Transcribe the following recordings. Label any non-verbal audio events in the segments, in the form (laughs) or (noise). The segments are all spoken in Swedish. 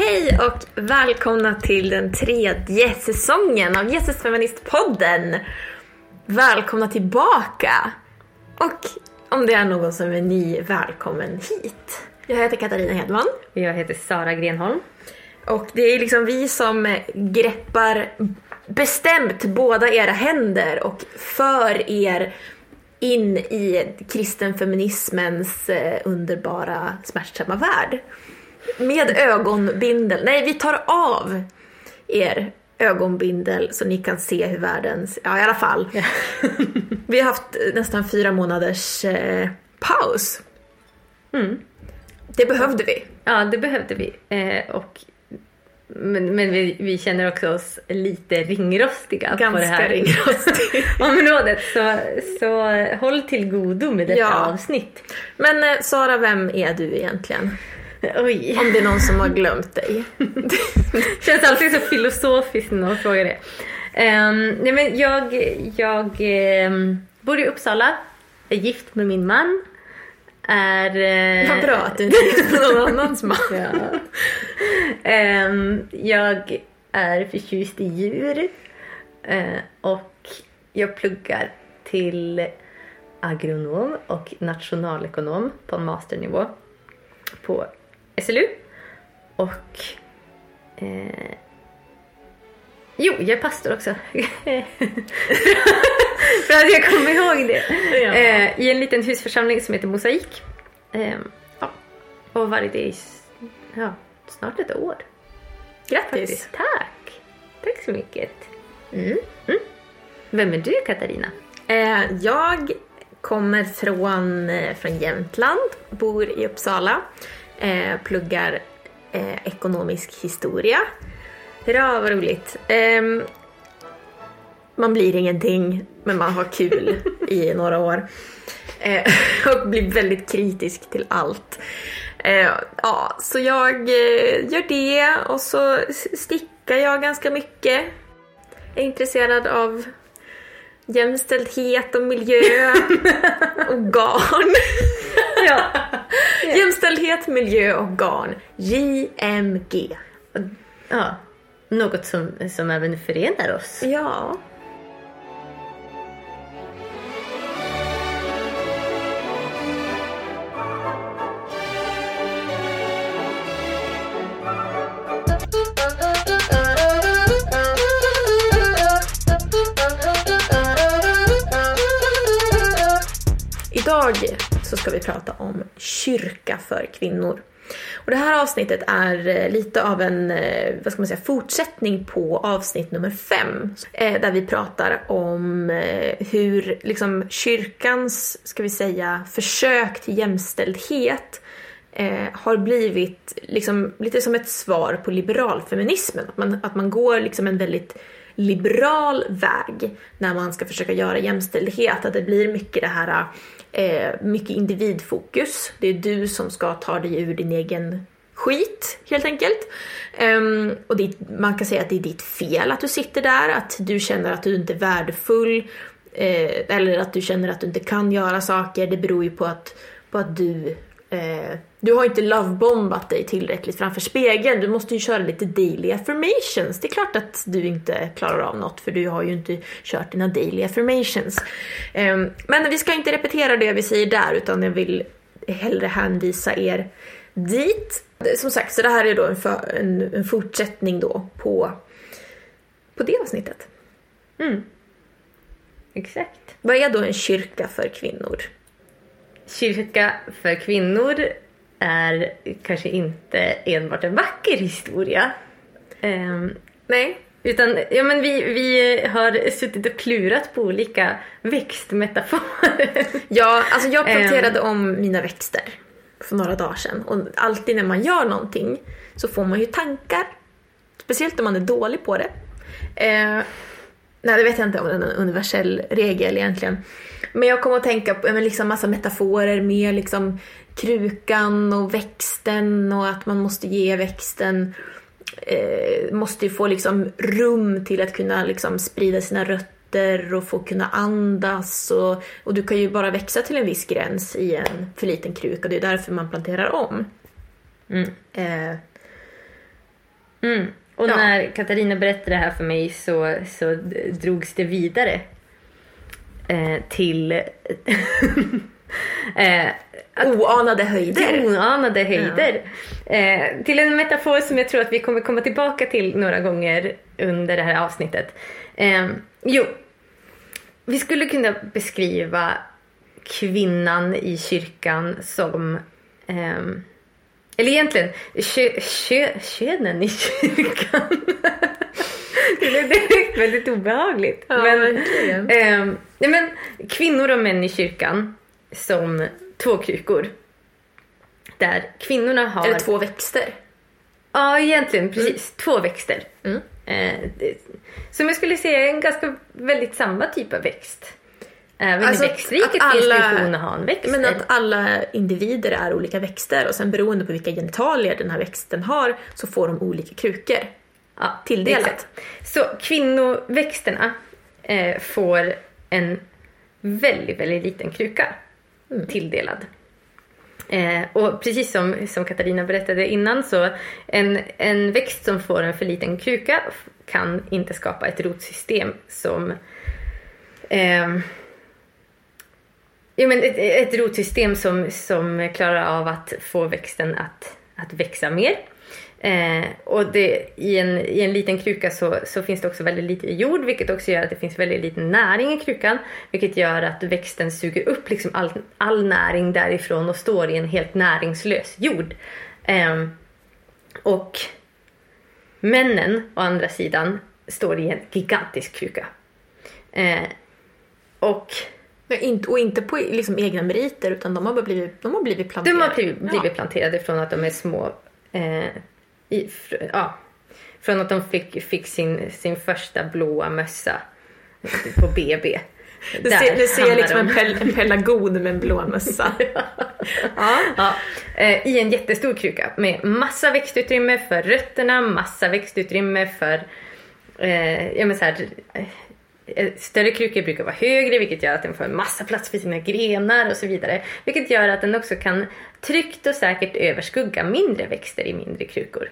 Hej och välkomna till den tredje säsongen av Jesus Feministpodden. Välkomna tillbaka! Och om det är någon som är ny, välkommen hit. Jag heter Katarina Hedman Jag heter Sara Grenholm. och det är liksom vi som greppar bestämt båda era händer och för er in i kristen feminismens eh, underbara smärtsamma värld. Med ögonbindel. Nej, vi tar av er ögonbindel så ni kan se hur världens... Ja, i alla fall. (laughs) vi har haft nästan fyra månaders eh, paus. Mm. Det behövde vi. Ja, det behövde vi. Eh, och, men men vi, vi känner också oss lite ringrostiga på det Ganska här ringrostig. (laughs) området. Så, så håll till godo med detta Ja. avsnitt. Men eh, Sara, vem är du egentligen? (laughs) Oj. Om det är någon som har glömt dig. (laughs) känns alltid så filosofiskt när någon frågar det. Um, nej men jag jag ehm, bor i Uppsala, är gift med min man. Är... eh, Vad bra att du inte är någon annans man. (laughs) Ja. Ehm, jag är förtjust i djur. Eh, och jag pluggar till agronom och nationalekonom på masternivå på SLU. Och... Eh, jo, jag är pastor också. (laughs) För att jag kommer ihåg det. Ja. Eh, I en liten husförsamling som heter Mosaik. Ehm, ja. Och varit i ja, snart ett år. Grattis! Faktiskt. Tack! Tack så mycket. Mm. Vem är du Katarina? Eh, jag kommer från, eh, från Jämtland, bor i Uppsala, eh, pluggar eh, ekonomisk historia. Hurra, vad roligt! Eh, man blir ingenting, men man har kul i några år. Eh, (laughs) och blir väldigt kritisk till allt. Eh, ja, så jag eh, gör det och så stickar jag ganska mycket. Jag är intresserad av jämställdhet och miljö och (laughs) garn. Ja. (laughs) Jämställdhet, miljö och garn. JMG. ja. Något som, som även förenar oss. Ja. Idag så ska vi prata om kyrka för kvinnor. Och det här avsnittet är eh, lite av en eh, vad ska man säga, fortsättning på avsnitt nummer fem. Eh, där vi pratar om hur liksom, kyrkans, ska vi säga, försök till jämställdhet eh, har blivit liksom, lite som ett svar på liberalfeminismen. Att man, att man går liksom en väldigt liberal väg när man ska försöka göra jämställdhet. Att det blir mycket det här, eh, mycket individfokus. Det är du som ska ta dig ur din egen skit helt enkelt. Um, och det, man kan säga att det är ditt fel att du sitter där, att du känner att du inte är värdefull eh, eller att du känner att du inte kan göra saker. Det beror ju på att, på att du Eh, du har inte lovebombat dig tillräckligt framför spegeln. Du måste ju köra lite daily affirmations. Det är klart att du inte klarar av något för du har ju inte kört dina daily affirmations. Eh, men vi ska inte repetera det vi säger där utan jag vill hellre hänvisa er dit. Som sagt, så det här är då en, för, en, en fortsättning då på, på det avsnittet. Mm. Exakt. Vad är då en kyrka för kvinnor? Kyrka för kvinnor är kanske inte enbart en vacker historia. Ehm, Nej, utan ja, men vi, vi har suttit och klurat på olika växtmetaforer. (laughs) Ja, alltså jag planterade om mina växter för några dagar sedan. Och alltid när man gör någonting så får man ju tankar. Speciellt om man är dålig på det. Eh, nej, det vet jag inte om det är en universell regel egentligen. Men jag kom att tänka på men liksom massa metaforer med liksom krukan och växten och att man måste ge växten eh, måste ju få liksom rum till att kunna liksom sprida sina rötter och få kunna andas. Och, och du kan ju bara växa till en viss gräns i en för liten kruka. Det är därför man planterar om. Mm. Eh, Mm. Och Ja. när Katarina berättade det här för mig så, så drogs det vidare eh, till (laughs) eh, Oanade höjder. oanade höjder. Eh, till en metafor som jag tror att vi kommer komma tillbaka till några gånger under det här avsnittet. Eh, jo, vi skulle kunna beskriva kvinnan i kyrkan som ehm, eller egentligen, kö, kö, könen i kyrkan. (laughs) det är direkt väldigt obehagligt. Ja, men, nej, men kvinnor och män i kyrkan som två krukor. Där kvinnorna har... Eller två växter. Ja, egentligen precis. Två växter. Mm. Eh, det, som jag skulle säga är en ganska väldigt samma typ av växt. Även Alltså, i växtriket att finns det alla- ju ha en växt. Men att alla individer är olika växter och sen beroende på vilka genitalier den här växten har så får de olika krukor. Ja, Tilldelat. exakt. Så kvinnoväxterna eh, får en väldigt, väldigt liten kruka tilldelad. Eh, och precis som, som Katarina berättade innan så en, en växt som får en för liten kruka kan inte skapa ett rotsystem som ehm, Jo, men ett, ett rotsystem som, som klarar av att få växten att, att växa mer. Eh, och det, i, en, i en liten kruka så, så finns det också väldigt lite jord vilket också gör att det finns väldigt lite näring i krukan. Vilket gör att växten suger upp liksom all, all näring därifrån och står i en helt näringslös jord. Eh, och männen å andra sidan står i en gigantisk kruka. Eh, och inte, och inte på liksom egna meriter utan de har bara blivit, de har blivit De planterade. har blivit, blivit planterade från att de är små. Eh, i, ja, från att de fick, fick sin, sin första blåa mössa på BB. (laughs) Det Där ser, det ser hamnar liksom en, de. pel, en pelargon med en blå mössa. (laughs) ja. Ja, eh, I en jättestor kruka med massa växtutrymme för rötterna, massa växtutrymme för eh, ja, men så här, Eh, större krukor brukar vara högre vilket gör att den får en massa plats för sina grenar och så vidare. Vilket gör att den också kan tryggt och säkert överskugga mindre växter i mindre krukor.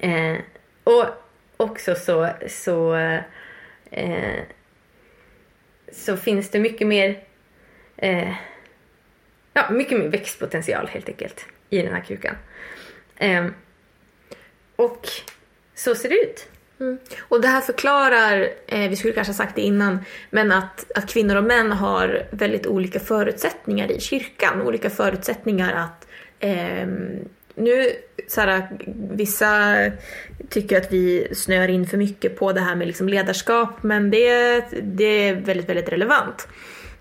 Eh, och också så, så, eh, så finns det mycket mer eh, ja, mycket mer växtpotential helt enkelt i den här krukan. Eh, och så ser det ut. Mm. Och det här förklarar, eh, vi skulle kanske ha sagt det innan, men att, att kvinnor och män har väldigt olika förutsättningar i kyrkan. Olika förutsättningar att eh, nu, såhär, vissa tycker att vi snör in för mycket på det här med liksom ledarskap, men det, det är väldigt, väldigt relevant.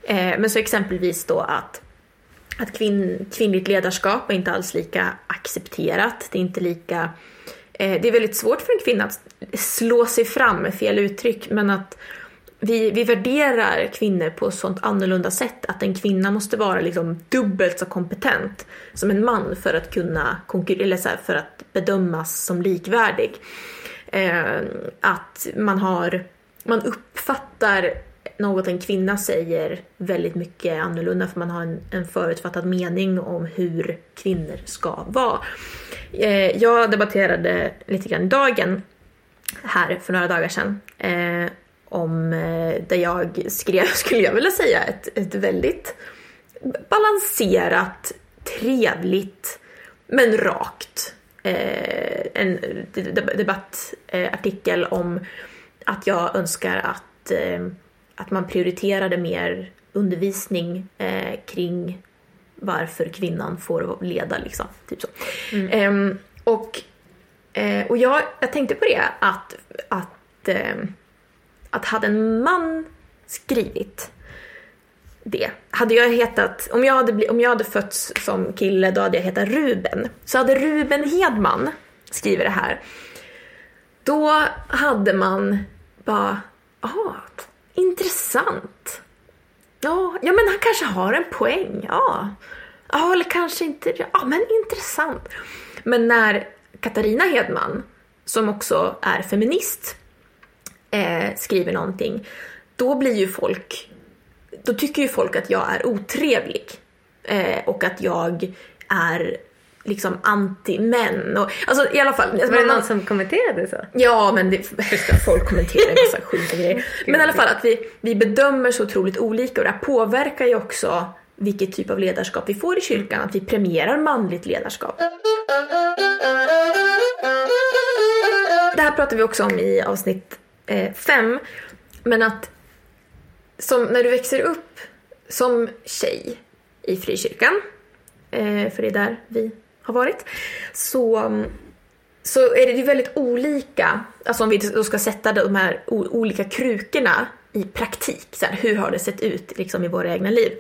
Eh, men så exempelvis då att att kvinn, kvinnligt ledarskap är inte alls lika accepterat. Det är inte lika... Eh, det är väldigt svårt för en kvinna att slå sig fram, med fel uttryck, men att vi, vi värderar kvinnor på ett sånt annorlunda sätt att en kvinna måste vara liksom dubbelt så kompetent som en man för att kunna konkurrera, eller så här, för att bedömas som likvärdig. Eh, att man har, man uppfattar något en kvinna säger väldigt mycket annorlunda för man har en, en förutfattad mening om hur kvinnor ska vara. Eh, jag debatterade lite grann i dagen här för några dagar sedan eh, om eh, där jag skrev, (laughs) skulle jag vilja säga, ett, ett väldigt balanserat, trevligt men rakt eh, en debattartikel om att jag önskar att, eh, att man prioriterade mer undervisning eh, kring varför kvinnan får leda. Liksom, typ så. Ehm, och eh, och jag, jag tänkte på det att, att, eh, att hade en man skrivit det. Hade jag hetat, om jag hade, bli, om jag hade fötts som kille då hade jag hetat Ruben. Så hade Ruben Hedman skrivit det här. Då hade man bara, ah, intressant. Ja, ja men han kanske har en poäng. Ja, ja eller kanske inte. Ja, men intressant. Men när Katarina Hedman, som också är feminist, eh, skriver någonting, då blir ju folk då tycker ju folk att jag är otrevlig. Eh, och att jag är liksom anti-män. Och, alltså i alla fall. Var det någon som kommenterade så? Ja, men det, folk kommenterar en massa sjuka grejer. (laughs) Men i alla fall att vi, vi bedömer så otroligt olika och det här påverkar ju också vilket typ av ledarskap vi får i kyrkan, att vi premierar manligt ledarskap. Det här pratar vi också om i avsnitt 5. Eh, men att som när du växer upp som tjej i frikyrkan, eh, för det är där vi har varit, så, så är det ju väldigt olika, alltså om vi då ska sätta de här olika krukorna i praktik, så här, hur har det sett ut liksom, i våra egna liv?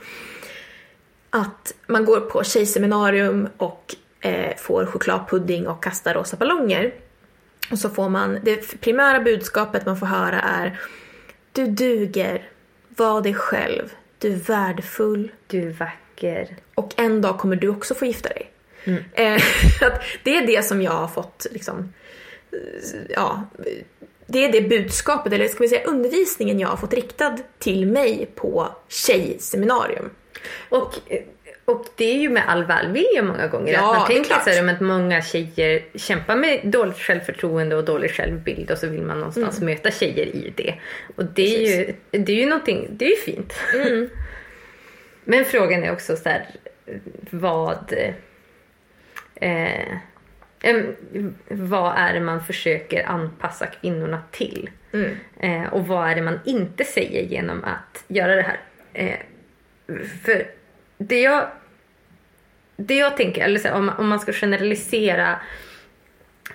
Att man går på tjejseminarium och eh, får chokladpudding och kastar rosa ballonger. Och så får man, det primära budskapet man får höra är Du duger, var dig själv, du är värdefull. Du är vacker. Och en dag kommer du också få gifta dig. Mm. Eh, (laughs) det är det som jag har fått liksom, ja, det är det budskapet, eller ska vi säga undervisningen jag har fått riktad till mig på tjejseminarium. Och, och det är ju med all välvilja många gånger. Ja, att man tänker sig att många tjejer kämpar med dåligt självförtroende och dålig självbild och så vill man någonstans mm. möta tjejer i det. Och det är ju, det är ju någonting, det är ju fint. Mm. (laughs) Men frågan är också så här, vad eh, vad är det man försöker anpassa kvinnorna till? Mm. Eh, och vad är det man inte säger genom att göra det här? Eh, för det jag, det jag tänker, eller så, om, om man ska generalisera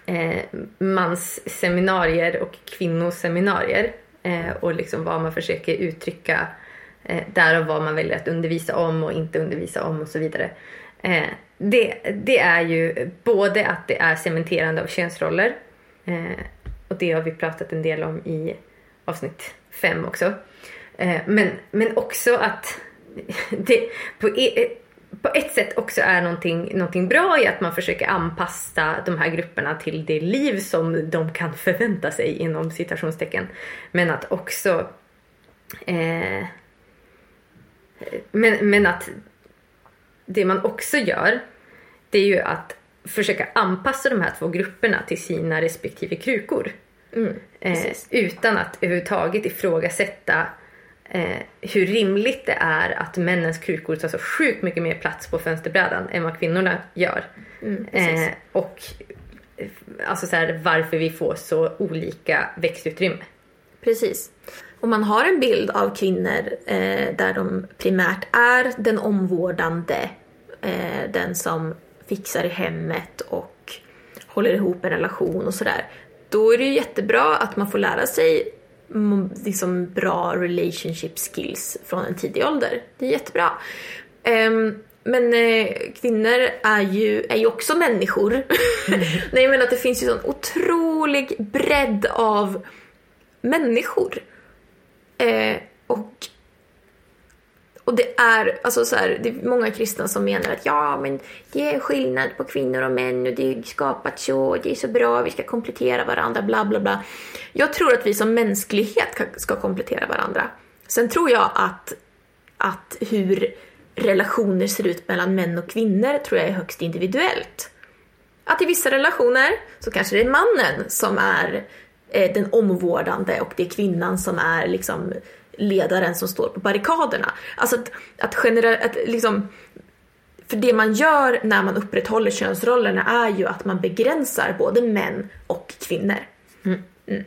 eh, mans seminarier och kvinnors seminarier eh, och liksom vad man försöker uttrycka eh, där och vad man väljer att undervisa om och inte undervisa om och så vidare. Eh, det, det är ju både att det är cementerande av könsroller eh, och det har vi pratat en del om i avsnitt fem också. Eh, men, men också att (laughs) det på, e, på ett sätt också är någonting, någonting bra i att man försöker anpassa de här grupperna till det liv som de kan förvänta sig inom citationstecken. Men att också eh, men, men att det man också gör det är ju att försöka anpassa de här två grupperna till sina respektive krukor. Mm, eh, utan att överhuvudtaget ifrågasätta eh, hur rimligt det är att männens krukor tar så sjukt mycket mer plats på fönsterbrädan än vad kvinnorna gör. Mm, eh, och eh, alltså så här, varför vi får så olika växtutrymme. Precis. Och man har en bild av kvinnor eh, där de primärt är den omvårdande, eh, den som fixar i hemmet och håller ihop en relation och sådär. Då är det ju jättebra att man får lära sig liksom bra relationship skills från en tidig ålder. Det är jättebra. Um, men eh, kvinnor är ju, är ju också människor. Mm. (laughs) Nej men att det finns ju sån otrolig bredd av människor. Eh, och och det är, alltså så här, det är många kristna som menar att ja, men det är skillnad på kvinnor och män och det är skapat så och det är så bra, vi ska komplettera varandra, bla bla bla. Jag tror att vi som mänsklighet ska komplettera varandra. Sen tror jag att, att hur relationer ser ut mellan män och kvinnor tror jag är högst individuellt. Att i vissa relationer så kanske det är mannen som är den omvårdande och det är kvinnan som är liksom ledaren som står på barrikaderna. Alltså att, att generellt, att liksom, för det man gör när man upprätthåller könsrollerna är ju att man begränsar både män och kvinnor. Mm. Mm.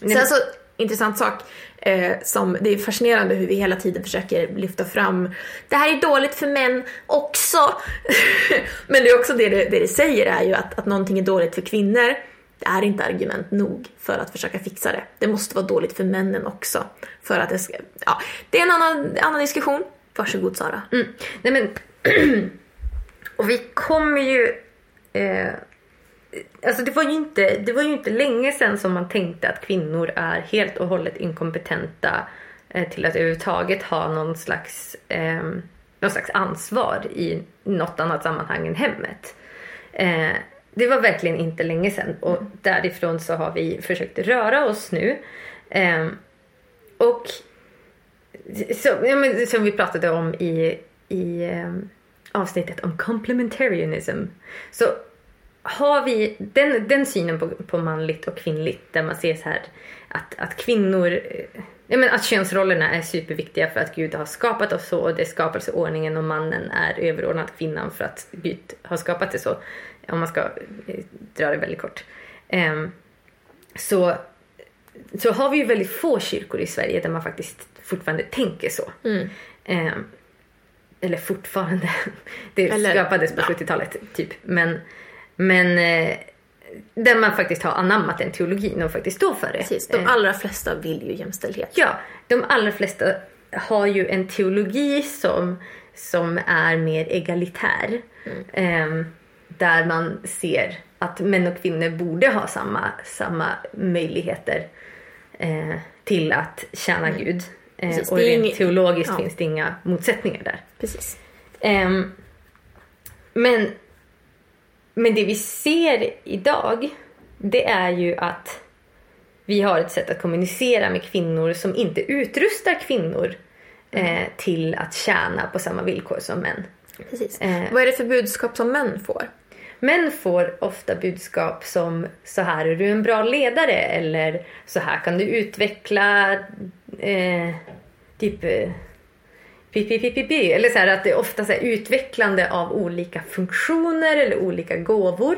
Sen så, intressant sak, eh, som det är fascinerande hur vi hela tiden försöker lyfta fram, det här är dåligt för män också. (laughs) Men det är också det det, det det säger är ju att, att någonting är dåligt för kvinnor det är inte argument nog för att försöka fixa det. Det måste vara dåligt för männen också. För att det ska, ja, det är en annan, annan diskussion. Varsågod Sara. Mm. Nej, men, (clears throat) och vi kommer ju... Eh, alltså det, var ju inte, det var ju inte länge sedan som man tänkte att kvinnor är helt och hållet inkompetenta eh, till att överhuvudtaget ha någon slags, eh, någon slags ansvar i något annat sammanhang än hemmet. Eh, det var verkligen inte länge sedan och därifrån så har vi försökt röra oss nu. Eh, och så, ja, men, som vi pratade om i, i eh, avsnittet om complementarianism så har vi den, den synen på, på manligt och kvinnligt där man ser så här att, att kvinnor, ja men att könsrollerna är superviktiga för att Gud har skapat oss så och det är skapelseordningen och mannen är överordnad kvinnan för att Gud har skapat det så. Om man ska eh, dra det väldigt kort. Um, så, så har vi ju väldigt få kyrkor i Sverige där man faktiskt fortfarande tänker så. Mm. Um, eller fortfarande. (laughs) Det Eller- skapades på ja. 70-talet typ. Men, men eh, där man faktiskt har anammat den teologin och faktiskt står för det. Precis, de Eh, allra flesta vill ju jämställdhet. Ja, de allra flesta har ju en teologi som, som är mer egalitär. Ehm, där man ser att män och kvinnor borde ha samma, samma möjligheter eh, till att tjäna Gud. Eh, och rent inget- teologiskt ja. finns det inga motsättningar där. Precis. Ehm, men, men det vi ser idag, det är ju att vi har ett sätt att kommunicera med kvinnor som inte utrustar kvinnor eh, till att tjäna på samma villkor som män. Precis. Eh. Vad är det för budskap som män får? Män får ofta budskap som så här är du en bra ledare eller så här kan du utveckla eh, typ eh, pi. eller så här att det är ofta så här utvecklande av olika funktioner eller olika gåvor.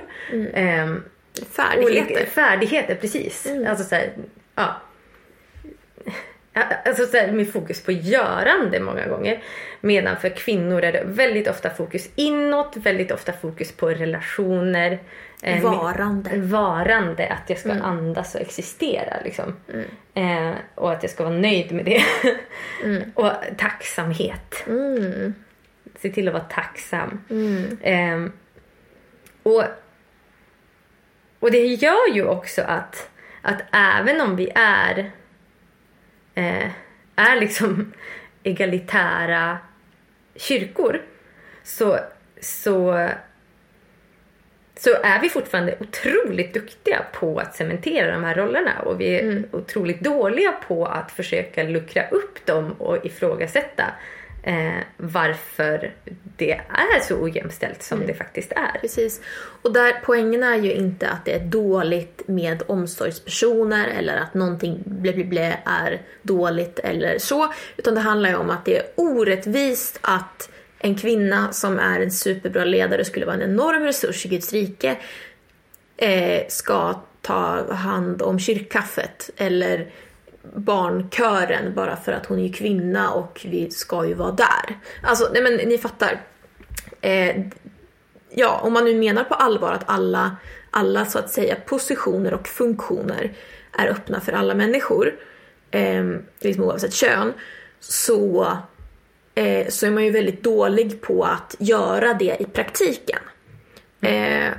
Ehm, Färdigheter. Olika färdigheter, precis. Alltså så här, ja. Alltså så här, med fokus på görande många gånger. Medan för kvinnor är det väldigt ofta fokus inåt, väldigt ofta fokus på relationer. eh, Varande. Varande, att jag ska andas och existera. Liksom. Eh, och att jag ska vara nöjd med det. (laughs) och tacksamhet. Mm. Se till att vara tacksam. Mm. Ehm, och, och det gör ju också att, att även om vi är, eh, är liksom (laughs) egalitära kyrkor så, så, så är vi fortfarande otroligt duktiga på att cementera de här rollerna och vi är otroligt dåliga på att försöka luckra upp dem och ifrågasätta eh, varför det är så ojämställt som det faktiskt är. Precis. Och där poängen är ju inte att det är dåligt med omsorgspersoner eller att någonting blä, blä, blä är dåligt eller så. Utan det handlar ju om att det är orättvist att en kvinna som är en superbra ledare skulle vara en enorm resurs i Guds rike eh, ska ta hand om kyrkkaffet eller barnkören bara för att hon är kvinna och vi ska ju vara där. Alltså, nej men ni fattar. Eh, ja, om man nu menar på allvar att alla, alla så att säga positioner och funktioner är öppna för alla människor, eh, liksom oavsett kön, så, eh, så är man ju väldigt dålig på att göra det i praktiken. Eh,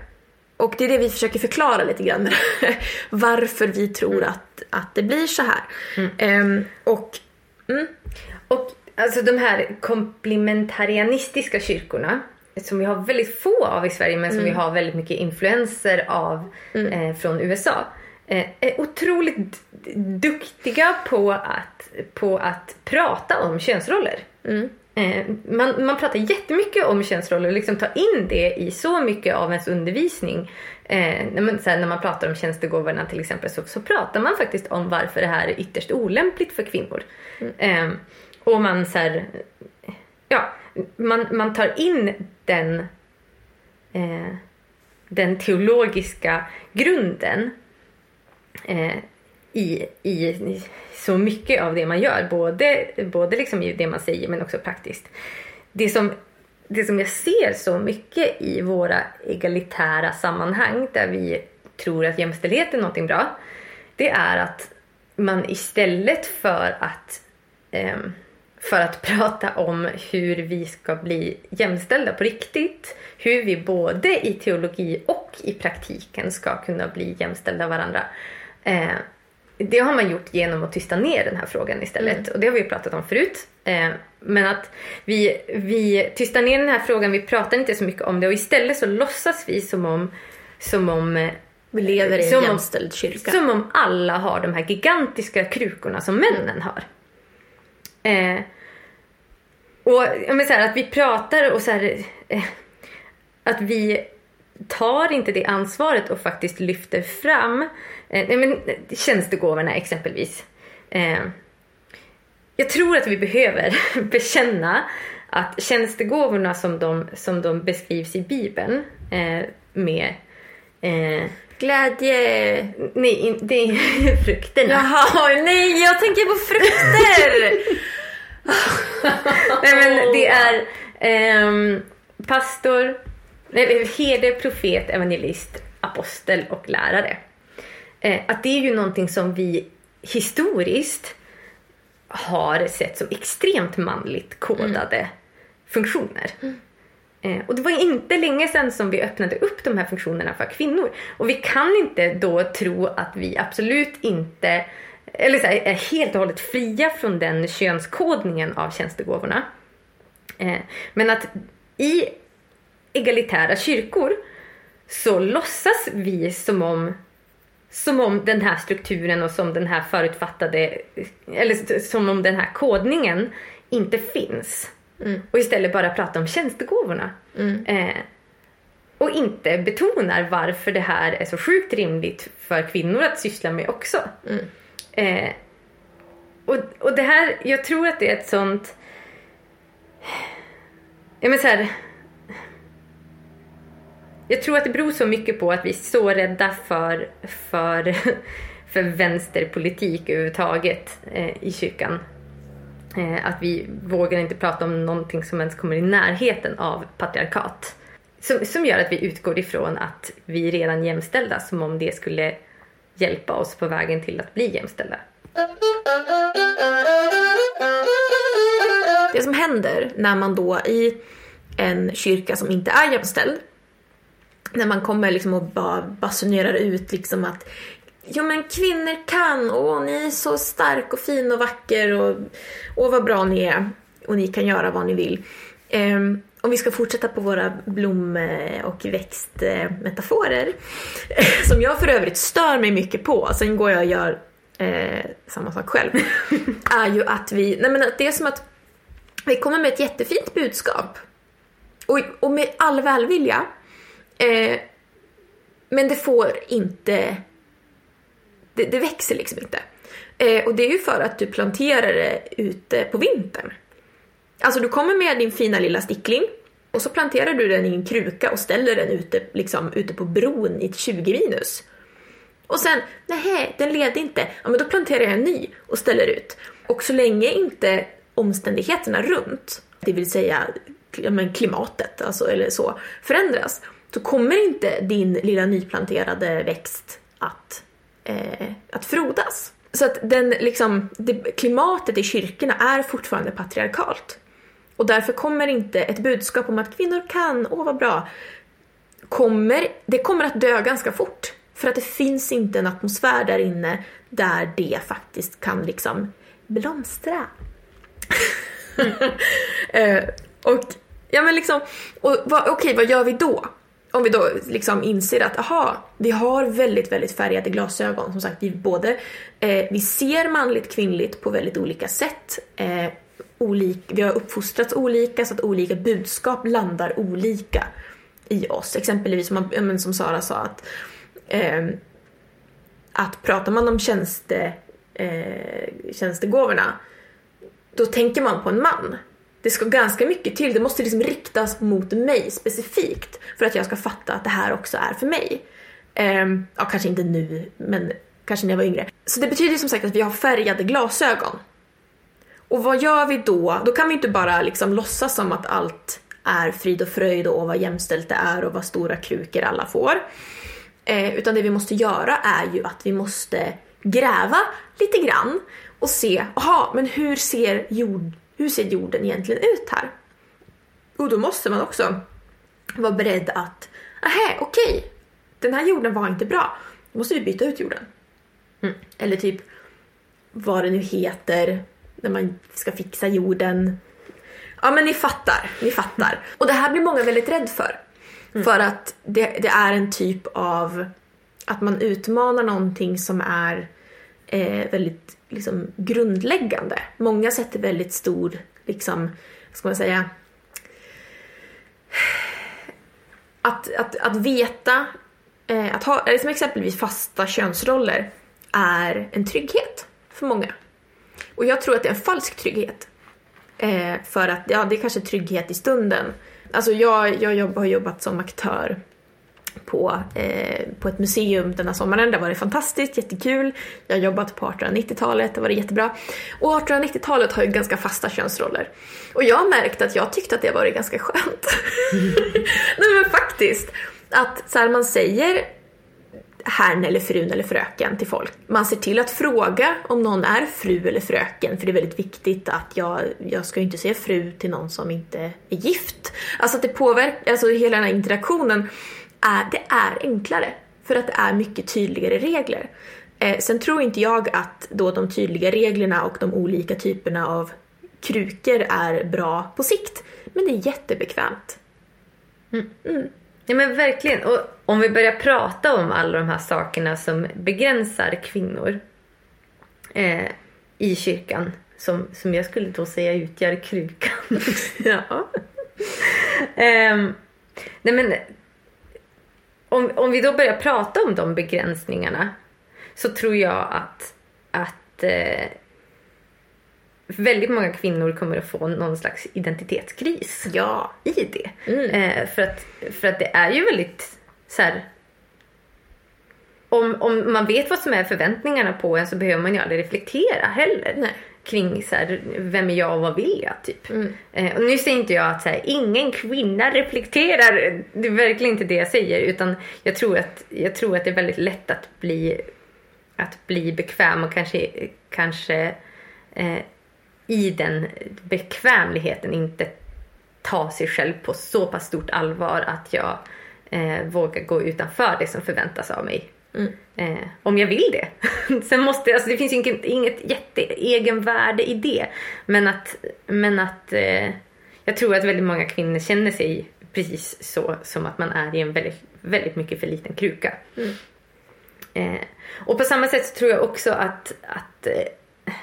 och det är det vi försöker förklara lite grann. (laughs) Varför vi tror att, att det blir så här. Eh, och Och alltså de här komplementarianistiska kyrkorna som vi har väldigt få av i Sverige men som vi har väldigt mycket influenser av eh, från USA. Eh, är otroligt duktiga på att, på att prata om könsroller. Eh, man, man pratar jättemycket om könsroller och liksom tar in det i så mycket av ens undervisning. Eh, när, man, här, när man pratar om tjänstegåvorna till exempel så, så pratar man faktiskt om varför det här är ytterst olämpligt för kvinnor. Eh, och man så här, ja, man, man tar in den, eh, den teologiska grunden eh, i, i så mycket av det man gör. Både, både liksom i det man säger men också praktiskt. Det som, det som jag ser så mycket i våra egalitära sammanhang där vi tror att jämställdhet är någonting bra. Det är att man istället för att ehm, för att (laughs) prata om hur vi ska bli jämställda på riktigt. Hur vi både i teologi och i praktiken ska kunna bli jämställda varandra. Eh, det har man gjort genom att tysta ner den här frågan istället. Och det har vi ju pratat om förut. Eh, men att vi, vi tystar ner den här frågan, vi pratar inte så mycket om det och istället så låtsas vi som om, som om eh, vi lever i en Som om- jämställd kyrka. som om alla har de här gigantiska krukorna som männen har. Eh, och men så här, att vi pratar och så här, eh, att vi tar inte det ansvaret och faktiskt lyfter fram eh, men, tjänstegåvorna exempelvis. Eh, jag tror att vi behöver (laughs) bekänna att tjänstegåvorna som de, som de beskrivs i Bibeln eh, med eh, Glädje... Nej, det är (laughs) frukterna. Jaha, nej jag tänker på frukter! (laughs) Nej men det är ehm, pastor, herde, profet, evangelist, apostel och lärare. Eh, att det är ju någonting som vi historiskt har sett som extremt manligt kodade funktioner. Eh, och det var inte länge sedan som vi öppnade upp de här funktionerna för kvinnor. Och vi kan inte då tro att vi absolut inte eller så här, är helt och hållet fria från den könskodningen av tjänstegåvorna. Eh, men att i egalitära kyrkor så låtsas vi som om, som om den här strukturen och som den här förutfattade, eller som om den här kodningen inte finns. Mm. Och istället bara prata om tjänstegåvorna. Mm. Eh, och inte betonar varför det här är så sjukt rimligt för kvinnor att syssla med också. Mm. Eh, och, och det här, jag tror att det är ett sånt... Ja men så här, jag tror att det beror så mycket på att vi är så rädda för, för, (laughs) för vänsterpolitik överhuvudtaget eh, i kyrkan. Eh, att vi vågar inte prata om någonting som ens kommer i närheten av patriarkat. Som, som gör att vi utgår ifrån att vi är redan jämställda som om det skulle hjälpa oss på vägen till att bli jämställda. Det som händer när man då i en kyrka som inte är jämställd, när man kommer liksom och bara basunerar ut liksom att Ja men kvinnor kan, och ni är så stark och fin och vacker och, och vad bra ni är och ni kan göra vad ni vill. Um, om vi ska fortsätta på våra blom och växtmetaforer, (laughs) som jag för övrigt stör mig mycket på, sen går jag och gör eh, samma sak själv, (laughs) är ju att vi, nej men det är som att vi kommer med ett jättefint budskap och, och med all välvilja, eh, men det får inte, det, det växer liksom inte. Eh, och det är ju för att du planterar det ute på vintern. Alltså du kommer med din fina lilla stickling och så planterar du den i en kruka och ställer den ute, liksom, ute på bron i 20 minus. Och sen, nej, den leder inte. Ja, men då planterar jag en ny och ställer ut. Och så länge inte omständigheterna runt, det vill säga men klimatet alltså, eller så, förändras, så kommer inte din lilla nyplanterade växt att, eh, att frodas. Så att den, liksom, det, klimatet i kyrkorna är fortfarande patriarkalt. Och därför kommer inte ett budskap om att kvinnor kan, åh vad bra, kommer, det kommer att dö ganska fort. För att det finns inte en atmosfär där inne där det faktiskt kan liksom blomstra. (laughs) eh, och ja men liksom, och va, okej vad gör vi då? Om vi då liksom inser att aha, vi har väldigt, väldigt färgade glasögon. Som sagt, vi både eh, vi ser manligt kvinnligt på väldigt olika sätt. Eh, olik, vi har uppfostrats olika så att olika budskap landar olika i oss. Exempelvis som, som Sara sa att, eh, att pratar man om tjänste, eh, tjänstegåvorna då tänker man på en man. Det ska ganska mycket till, det måste liksom riktas mot mig specifikt för att jag ska fatta att det här också är för mig. Um, ja, kanske inte nu, men kanske när jag var yngre. Så det betyder som sagt att vi har färgade glasögon. Och vad gör vi då? Då kan vi inte bara liksom låtsas som att allt är frid och fröjd och vad jämställt det är och vad stora krukor alla får. Eh, utan det vi måste göra är ju att vi måste gräva lite grann och se, aha, men hur ser, jord, hur ser jorden egentligen ut här? Och då måste man också vara beredd att, aha, okej, okay, den här jorden var inte bra, då måste vi byta ut jorden. Mm. Eller typ vad det nu heter, när man ska fixa jorden. Ja men ni fattar, ni fattar. Och det här blir många väldigt rädd för. Mm. För att det, det, är en typ av att man utmanar någonting som är eh, väldigt liksom, grundläggande. Många sätter väldigt stor liksom, ska man säga, att, att, att veta, eh, att ha, som exempelvis fasta könsroller är en trygghet för många. Och jag tror att det är en falsk trygghet. Eh, för att, ja det är kanske trygghet i stunden. Alltså jag, jag jobb, har jobbat som aktör på, eh, på ett museum den här sommaren. Det var det fantastiskt, jättekul. Jag har jobbat på 1890-talet, det var det jättebra. Och 1890-talet har ju ganska fasta könsroller. Och jag har märkt att jag tyckte att det var ganska skönt. (laughs) Nej men faktiskt. Att så här, man säger herrn eller frun eller fröken till folk. Man ser till att fråga om någon är fru eller fröken för det är väldigt viktigt att jag, jag ska ju inte säga fru till någon som inte är gift. Alltså att det påverkar, alltså hela den här interaktionen är, det är enklare för att det är mycket tydligare regler. Eh, sen tror inte jag att då de tydliga reglerna och de olika typerna av krukor är bra på sikt. Men det är jättebekvämt. Mm. Mm. Ja men verkligen. Och om vi börjar prata om alla de här sakerna som begränsar kvinnor eh, i kyrkan. Som, som jag skulle då säga utgör krukan. (laughs) ja. eh, nej men om, om vi då börjar prata om de begränsningarna så tror jag att, att eh, väldigt många kvinnor kommer att få någon slags identitetskris ja. i det. Mm. Eh, för, att, för att det är ju väldigt så här, om, om man vet vad som är förväntningarna på en så behöver man ju aldrig reflektera heller. Nej. Kring så här, vem är jag och vad vill jag? Typ. Mm. Eh, och nu säger inte jag att så här, ingen kvinna reflekterar. Det är verkligen inte det jag säger. Utan jag tror att, jag tror att det är väldigt lätt att bli, att bli bekväm och kanske, kanske eh, i den bekvämligheten inte ta sig själv på så pass stort allvar att jag eh, vågar gå utanför det som förväntas av mig. Mm. Eh, om jag vill det. (laughs) Sen måste, alltså det finns inget, inget jätteegenvärde i det. Men att, men att eh, jag tror att väldigt många kvinnor känner sig precis så som att man är i en väldigt, väldigt mycket för liten kruka. Mm. Eh, och på samma sätt så tror jag också att, att eh,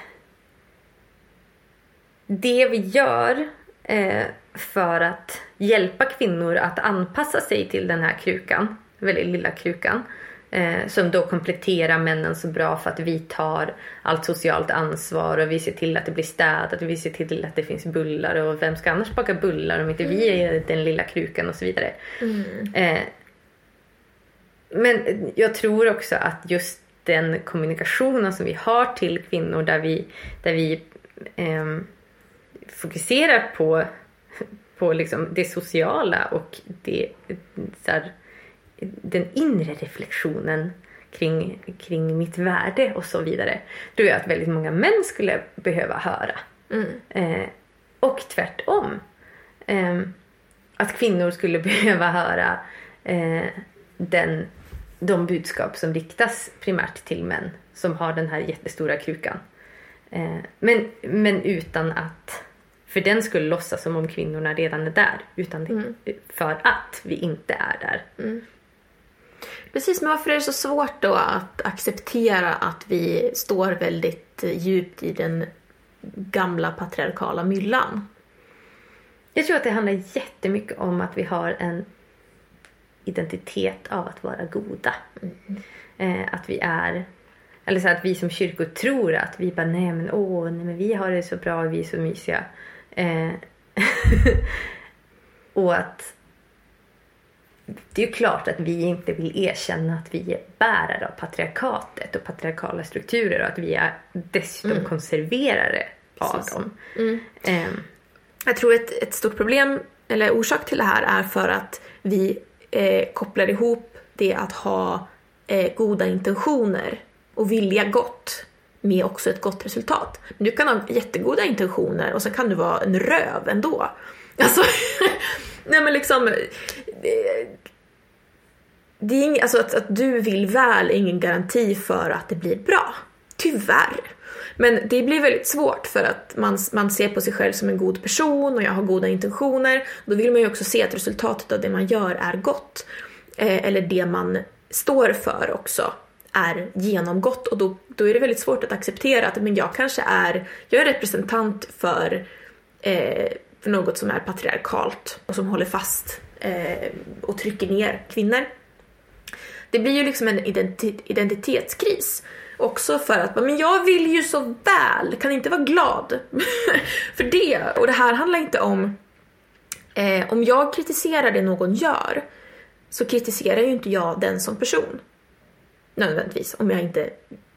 det vi gör eh, för att hjälpa kvinnor att anpassa sig till den här krukan, väldigt lilla krukan, eh, som då kompletterar männen så bra för att vi tar allt socialt ansvar och vi ser till att det blir städat och vi ser till att det finns bullar och vem ska annars baka bullar om inte vi är den lilla krukan och så vidare. Mm. Eh, men jag tror också att just den kommunikationen som vi har till kvinnor där vi, där vi ehm, fokuserar på, på liksom det sociala och det, så här, den inre reflektionen kring, kring mitt värde och så vidare. Tror jag att väldigt många män skulle behöva höra. Mm. Eh, och tvärtom. Eh, att kvinnor skulle (laughs) behöva höra eh, den, de budskap som riktas primärt till män som har den här jättestora krukan. Eh, men, men utan att för den skulle låtsas som om kvinnorna redan är där. Utan det, Mm. för att vi inte är där. Mm. Precis, men varför är det så svårt då att acceptera att vi står väldigt djupt i den gamla patriarkala myllan? Jag tror att det handlar jättemycket om att vi har en identitet av att vara goda. Eh, att vi är, eller så att vi som kyrkor tror att vi bara nej men åh, nej men vi har det så bra, vi är så mysiga. Eh, (laughs) och att det är ju klart att vi inte vill erkänna att vi är bärare av patriarkatet och patriarkala strukturer och att vi är dessutom Mm. konserverare av Precis. dem. Mm. Eh, Jag tror ett, ett stort problem, eller orsak till det här, är för att vi eh, kopplar ihop det att ha eh, goda intentioner och vilja gott med också ett gott resultat. Men du kan ha jättegoda intentioner och sen kan du vara en röv ändå. Alltså, (laughs) nej men liksom... Eh, det är ing, alltså att, att du vill väl är ingen garanti för att det blir bra. Tyvärr. Men det blir väldigt svårt för att man, man ser på sig själv som en god person och jag har goda intentioner. Då vill man ju också se att resultatet av det man gör är gott. Eh, eller det man står för också är genomgått och då, då är det väldigt svårt att acceptera att men jag kanske är, jag är representant för eh, för något som är patriarkalt och som håller fast eh, och trycker ner kvinnor. Det blir ju liksom en identi- identitetskris. Också för att men jag vill ju så väl, kan inte vara glad (laughs) för det. Och det här handlar inte om eh, om jag kritiserar det någon gör så kritiserar ju inte jag den som person. Nödvändigtvis, om jag inte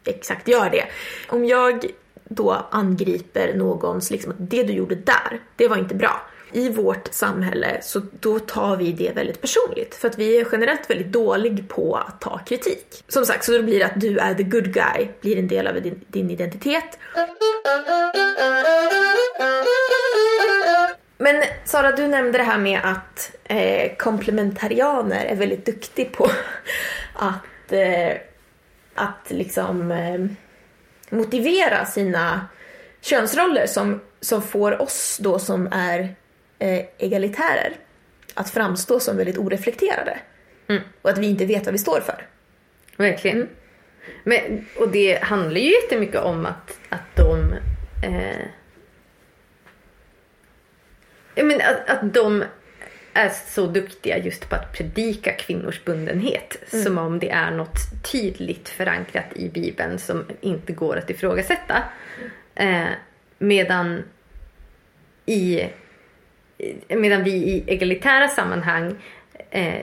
exakt gör det. Om jag då angriper någons, liksom att det du gjorde där, det var inte bra. I vårt samhälle så då tar vi det väldigt personligt för att vi är generellt väldigt dålig på att ta kritik. Som sagt, så då blir det att du är the good guy, blir en del av din, din identitet. Men Sara, du nämnde det här med att eh, komplementarianer är väldigt duktig på (laughs) att, eh, att liksom eh, motivera sina könsroller som, som får oss då som är eh, egalitärer att framstå som väldigt oreflekterade. Mm. Och att vi inte vet vad vi står för. Verkligen. Mm. Men, och det handlar ju jättemycket om att, att de... Eh, jag menar, att, att de är så duktiga just på att predika kvinnors bundenhet. Mm. Som om det är något tydligt förankrat i Bibeln som inte går att ifrågasätta. Eh, medan i medan vi i egalitära sammanhang eh,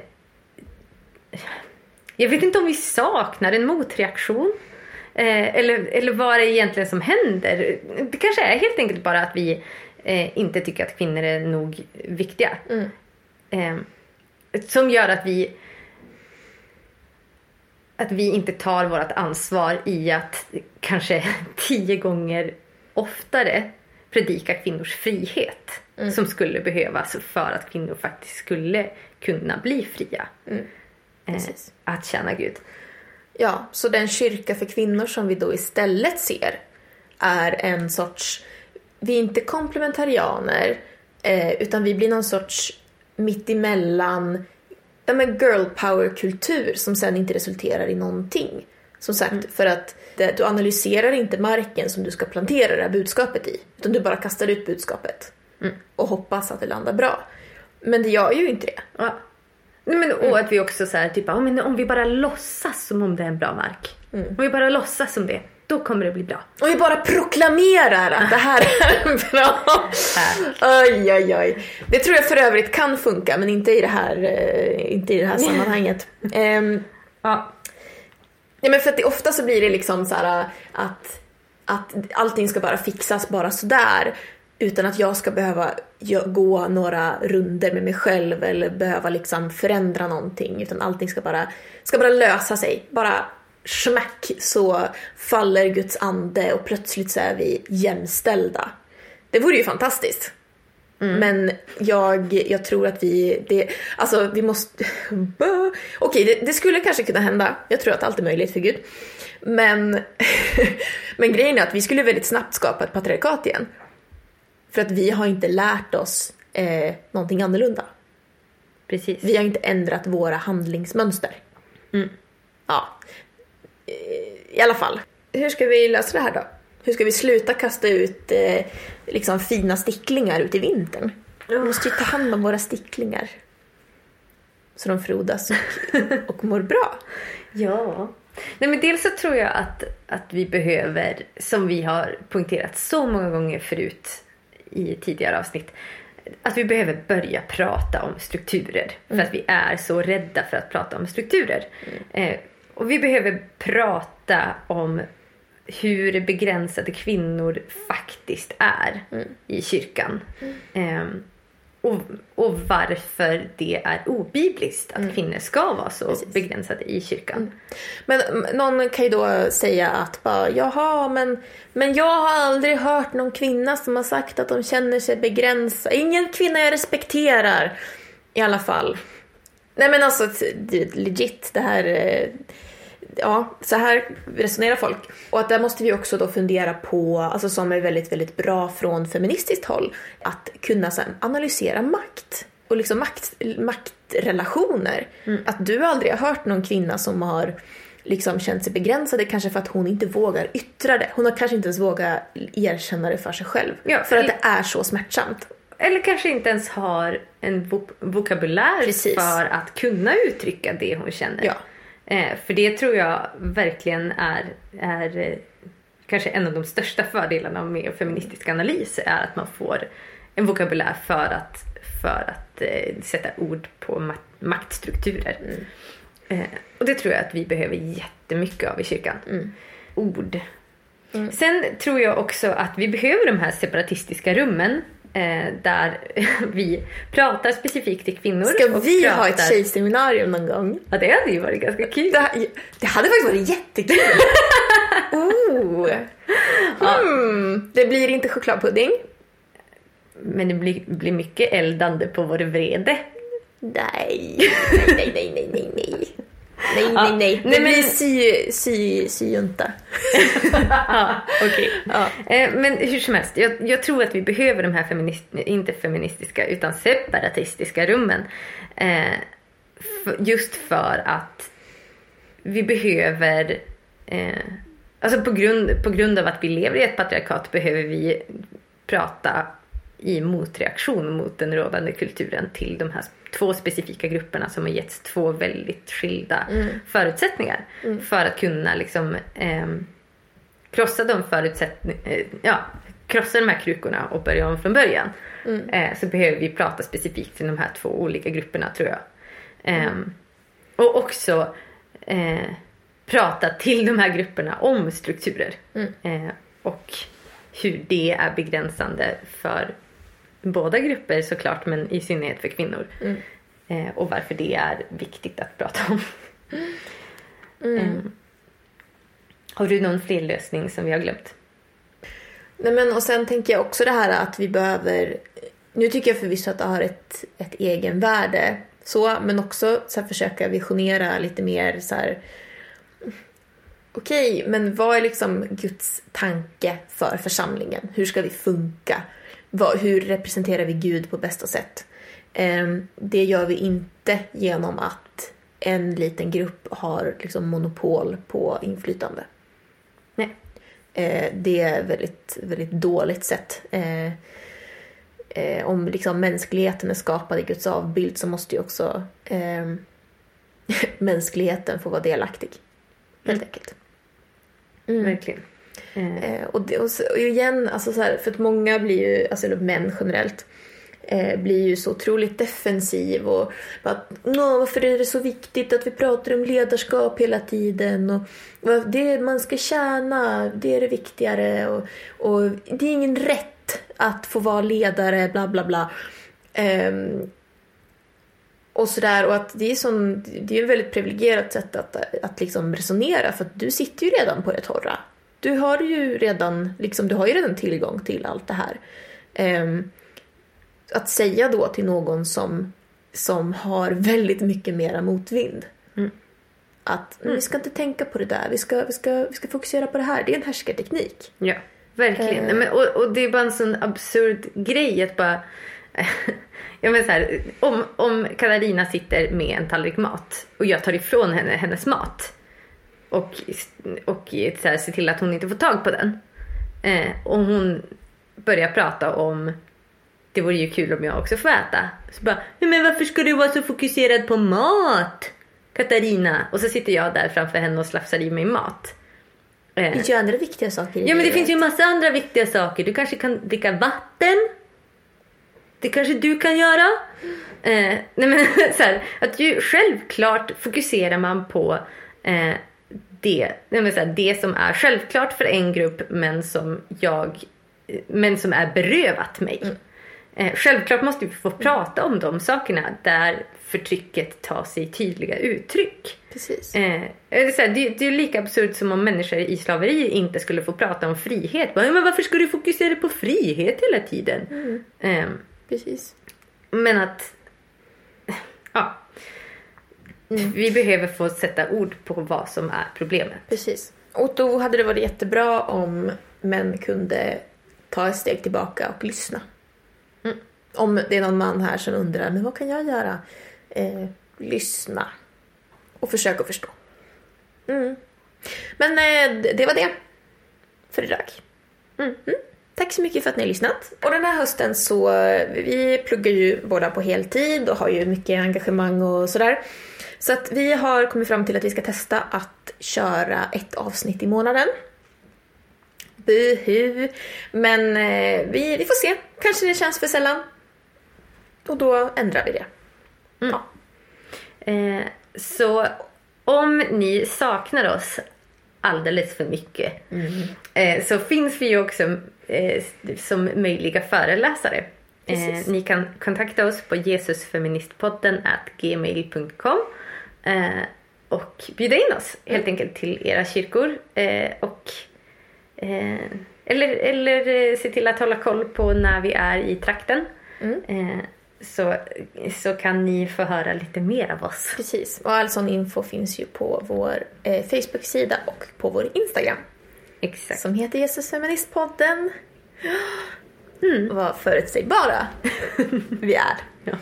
jag vet inte om vi saknar en motreaktion. Eh, eller, eller vad det är egentligen som händer. Det kanske är helt enkelt bara att vi eh, inte tycker att kvinnor är nog viktiga. Mm. Eh, som gör att vi att vi inte tar vårt ansvar i att kanske (laughs) tio gånger oftare predika kvinnors frihet som skulle behövas för att kvinnor faktiskt skulle kunna bli fria. Mm. Eh, att tjäna Gud. Ja, så den kyrka för kvinnor som vi då istället ser är en sorts, vi är inte komplementarianer eh, utan vi blir någon sorts mittemellan, ja men girl power kultur som sen inte resulterar i någonting. Som sagt, för att det, du analyserar inte marken som du ska plantera det här budskapet i. Utan du bara kastar ut budskapet. Och hoppas att det landar bra. Men det gör ju inte det. Ja. Men, och att vi också så här, typ, ja, men om vi bara låtsas som om det är en bra mark. Om vi bara låtsas som det, då kommer det bli bra. Och vi bara proklamerar att det här är (laughs) bra. Oj, oj, oj. Det tror jag för övrigt kan funka, men inte i det här, eh, inte i det här sammanhanget. Ehm, Ja. Ja, men för att det, ofta så blir det liksom så här att, att allting ska bara fixas bara sådär. Utan att jag ska behöva gå några runder med mig själv eller behöva liksom förändra någonting. Utan allting ska bara, ska bara lösa sig. Bara smack så faller Guds ande och plötsligt så är vi jämställda. Det vore ju fantastiskt. Men jag, jag tror att vi, det, alltså vi måste, (laughs) okej det, det skulle kanske kunna hända. Jag tror att allt är möjligt för Gud. Men, (laughs) men grejen är att vi skulle väldigt snabbt skapa ett patriarkat igen. För att vi har inte lärt oss eh, någonting annorlunda. Precis. Vi har inte ändrat våra handlingsmönster. Mm. Ja. Eh, I alla fall. Hur ska vi lösa det här då? Hur ska vi sluta kasta ut eh, liksom fina sticklingar ut i vintern? Vi måste ju ta hand om våra sticklingar. Så de frodas och, (laughs) och mår bra. Ja. Nej, men dels så tror jag att, att vi behöver, som vi har poängterat så många gånger förut i tidigare avsnitt, att vi behöver börja prata om strukturer. För att vi är så rädda för att prata om strukturer. Eh, och vi behöver prata om hur begränsade kvinnor faktiskt är i kyrkan. Ehm, och, och varför det är obibliskt att kvinnor ska vara så Precis. begränsade i kyrkan. Men mm, någon kan ju då säga att bara, jaha, men, men jag har aldrig hört någon kvinna som har sagt att de känner sig begränsade. Ingen kvinna jag respekterar. I alla fall. Nej men alltså, legit, det här... eh, Ja, så här resonerar folk. Och att där måste vi också då fundera på, alltså som är väldigt, väldigt bra från feministiskt håll, att kunna sen analysera makt. Och liksom makt, maktrelationer. Att du aldrig har hört någon kvinna som har liksom känt sig begränsade kanske för att hon inte vågar yttra det. Hon har kanske inte ens vågat erkänna det för sig själv. Ja, för att det är så smärtsamt. Eller kanske inte ens har en vok- vokabulär Precis. för att kunna uttrycka det hon känner. Ja. Eh, för det tror jag verkligen är, är eh, kanske en av de största fördelarna med feministisk analys är att man får en vokabulär för att, för att eh, sätta ord på ma- maktstrukturer. Eh, och det tror jag att vi behöver jättemycket av i kyrkan. Ord. Sen tror jag också att vi behöver de här separatistiska rummen där (laughs) vi pratar specifikt till kvinnor. Ska vi ha ett pratar- tjejseminarium någon gång? Ja, det hade ju varit ganska kul. Det, det hade faktiskt varit jättekul. (laughs) oh. mm. Det blir inte chokladpudding. Men det blir, blir mycket eldande på vår vrede. Nej, nej, nej, nej, nej, nej. Nej, nej, nej. Det blir men- sy, sy, syjunta. (laughs) ja, okej. Ja. Eh, Men hur som helst, jag, jag tror att vi behöver de här feminist, inte feministiska utan separatistiska rummen. Eh, f- just för att vi behöver, eh, alltså på grund, på grund av att vi lever i ett patriarkat behöver vi prata i motreaktion mot den rådande kulturen till de här två specifika grupperna som har getts två väldigt skilda förutsättningar. För att kunna liksom ehm, krossa de förutsättningarna, ja, krossa de här krukorna och börja om från början. Eh, så behöver vi prata specifikt till de här två olika grupperna tror jag. Ehm, och också eh, prata till de här grupperna om strukturer. Eh, och hur det är begränsande för båda grupper såklart men i synnerhet för kvinnor. Eh, och varför det är viktigt att prata om. Har du någon fler lösning som vi har glömt? Nej, men, och sen tänker jag också det här att vi behöver... Nu tycker jag förvisso att det har ett, ett egenvärde. Så, men också så här, försöka visionera lite mer så här... Okej, men vad är liksom Guds tanke för församlingen? Hur ska vi funka? Vad, hur representerar vi Gud på bästa sätt? Ehm, det gör vi inte genom att en liten grupp har liksom monopol på inflytande. Eh, det är väldigt, väldigt dåligt sätt. Eh, eh, om liksom mänskligheten är skapad i Guds avbild så måste ju också eh, (laughs) mänskligheten få vara delaktig. Helt enkelt. Verkligen. Eh, Eh, och, det, och, så, och igen, alltså så här, för att många blir ju, alltså män generellt, eh, blir ju så otroligt defensiv och bara, varför är det så viktigt att vi pratar om ledarskap hela tiden och det man ska tjäna, det är det viktigare och, och det är ingen rätt att få vara ledare, bla bla bla. Ehm, och sådär och att det är, sån, det är ett väldigt privilegierat sätt att, att liksom resonera för att du sitter ju redan på det torra. Du har ju redan, liksom, du har ju redan tillgång till allt det här. Um, att säga då till någon som, som har väldigt mycket mera motvind. Att "Men vi ska inte tänka på det där, vi ska, vi, ska, vi ska fokusera på det här. Det är en härskarteknik. Ja, verkligen. Eh. Men, och, och det är bara en sån absurd grej att bara... (laughs) ja, men så här, om, om Katarina sitter med en tallrik mat och jag tar ifrån henne hennes mat och, och så här, ser till att hon inte får tag på den. Eh, och hon börjar prata om det vore ju kul om jag också får äta. Så bara, "Ja, men varför ska du vara så fokuserad på mat? Katarina. Och så sitter jag där framför henne och slafsar i mig mat. Eh, Det är ju andra viktiga saker i Ja men det finns ju massa andra viktiga saker. Du kanske kan dricka vatten. Det kanske du kan göra. Eh, nej men (laughs) så här, att ju, självklart fokuserar man på eh, det, nej men så här, det som är självklart för en grupp men som jag men som är berövat mig. Eh, självklart måste vi få prata om de sakerna där förtrycket tar sig tydliga uttryck. Precis. Eh, det, är här, det, det är lika absurt som om människor i slaveri inte skulle få prata om frihet. Bara, Men varför ska du fokusera på frihet hela tiden? Eh, Precis. men att... (laughs) Ja. Vi behöver få sätta ord på vad som är problemet. Precis. Och då hade det varit jättebra om män kunde ta ett steg tillbaka och lyssna. Om det är någon man här som undrar, men vad kan jag göra? Eh, lyssna. Och försöka förstå. Mm. Men eh, det- det var det. För idag. Mm. Mm. tack så mycket för att ni har lyssnat. Och den här hösten så, eh, vi pluggar ju båda på heltid och har ju mycket engagemang och sådär. Så att vi har kommit fram till att vi ska testa att köra ett avsnitt i månaden. Buhu! Men eh, vi, vi får se. Kanske det känns för sällan. Och då ändrar vi det. Mm. Ja. Eh, så om ni saknar oss alldeles för mycket eh, så finns vi ju också eh, som möjliga föreläsare. Eh, ni kan kontakta oss på jesusfeministpodden gmail.com eh, och bjuda in oss helt enkelt till era kyrkor. Eh, och, eller, eller se till att hålla koll på när vi är i trakten. Mm. Så, så kan ni få höra lite mer av oss. Precis. Och all sån info finns ju på vår eh, Facebook-sida och på vår Instagram. Exakt. Som heter Jesusfeministpodden. Mm. Vad förutsägbara (laughs) vi är. Ja.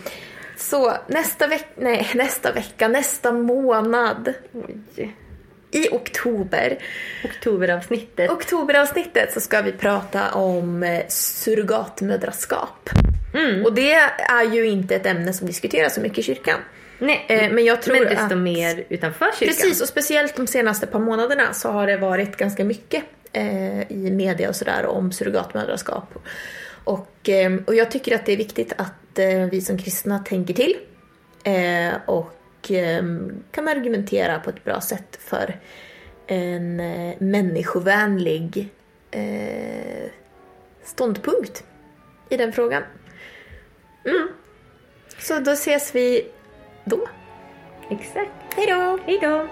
Så nästa vecka, nej nästa vecka, nästa månad Oj. i oktober, Oktoberavsnittet. oktoberavsnittet så ska vi prata om eh, surrogatmödraskap. Mm. Och det är ju inte ett ämne som diskuteras så mycket i kyrkan. Nej, Eh, men jag tror men desto att- mer utanför kyrkan. Precis, och speciellt de senaste par månaderna så har det varit ganska mycket eh, i media och sådär om surrogatmödraskap. Och, eh, och jag tycker att det är viktigt att eh, vi som kristna tänker till eh, och kan argumentera på ett bra sätt för en människovänlig ståndpunkt i den frågan. Mm. Så då ses vi då. Exakt. Hej då! Hej då!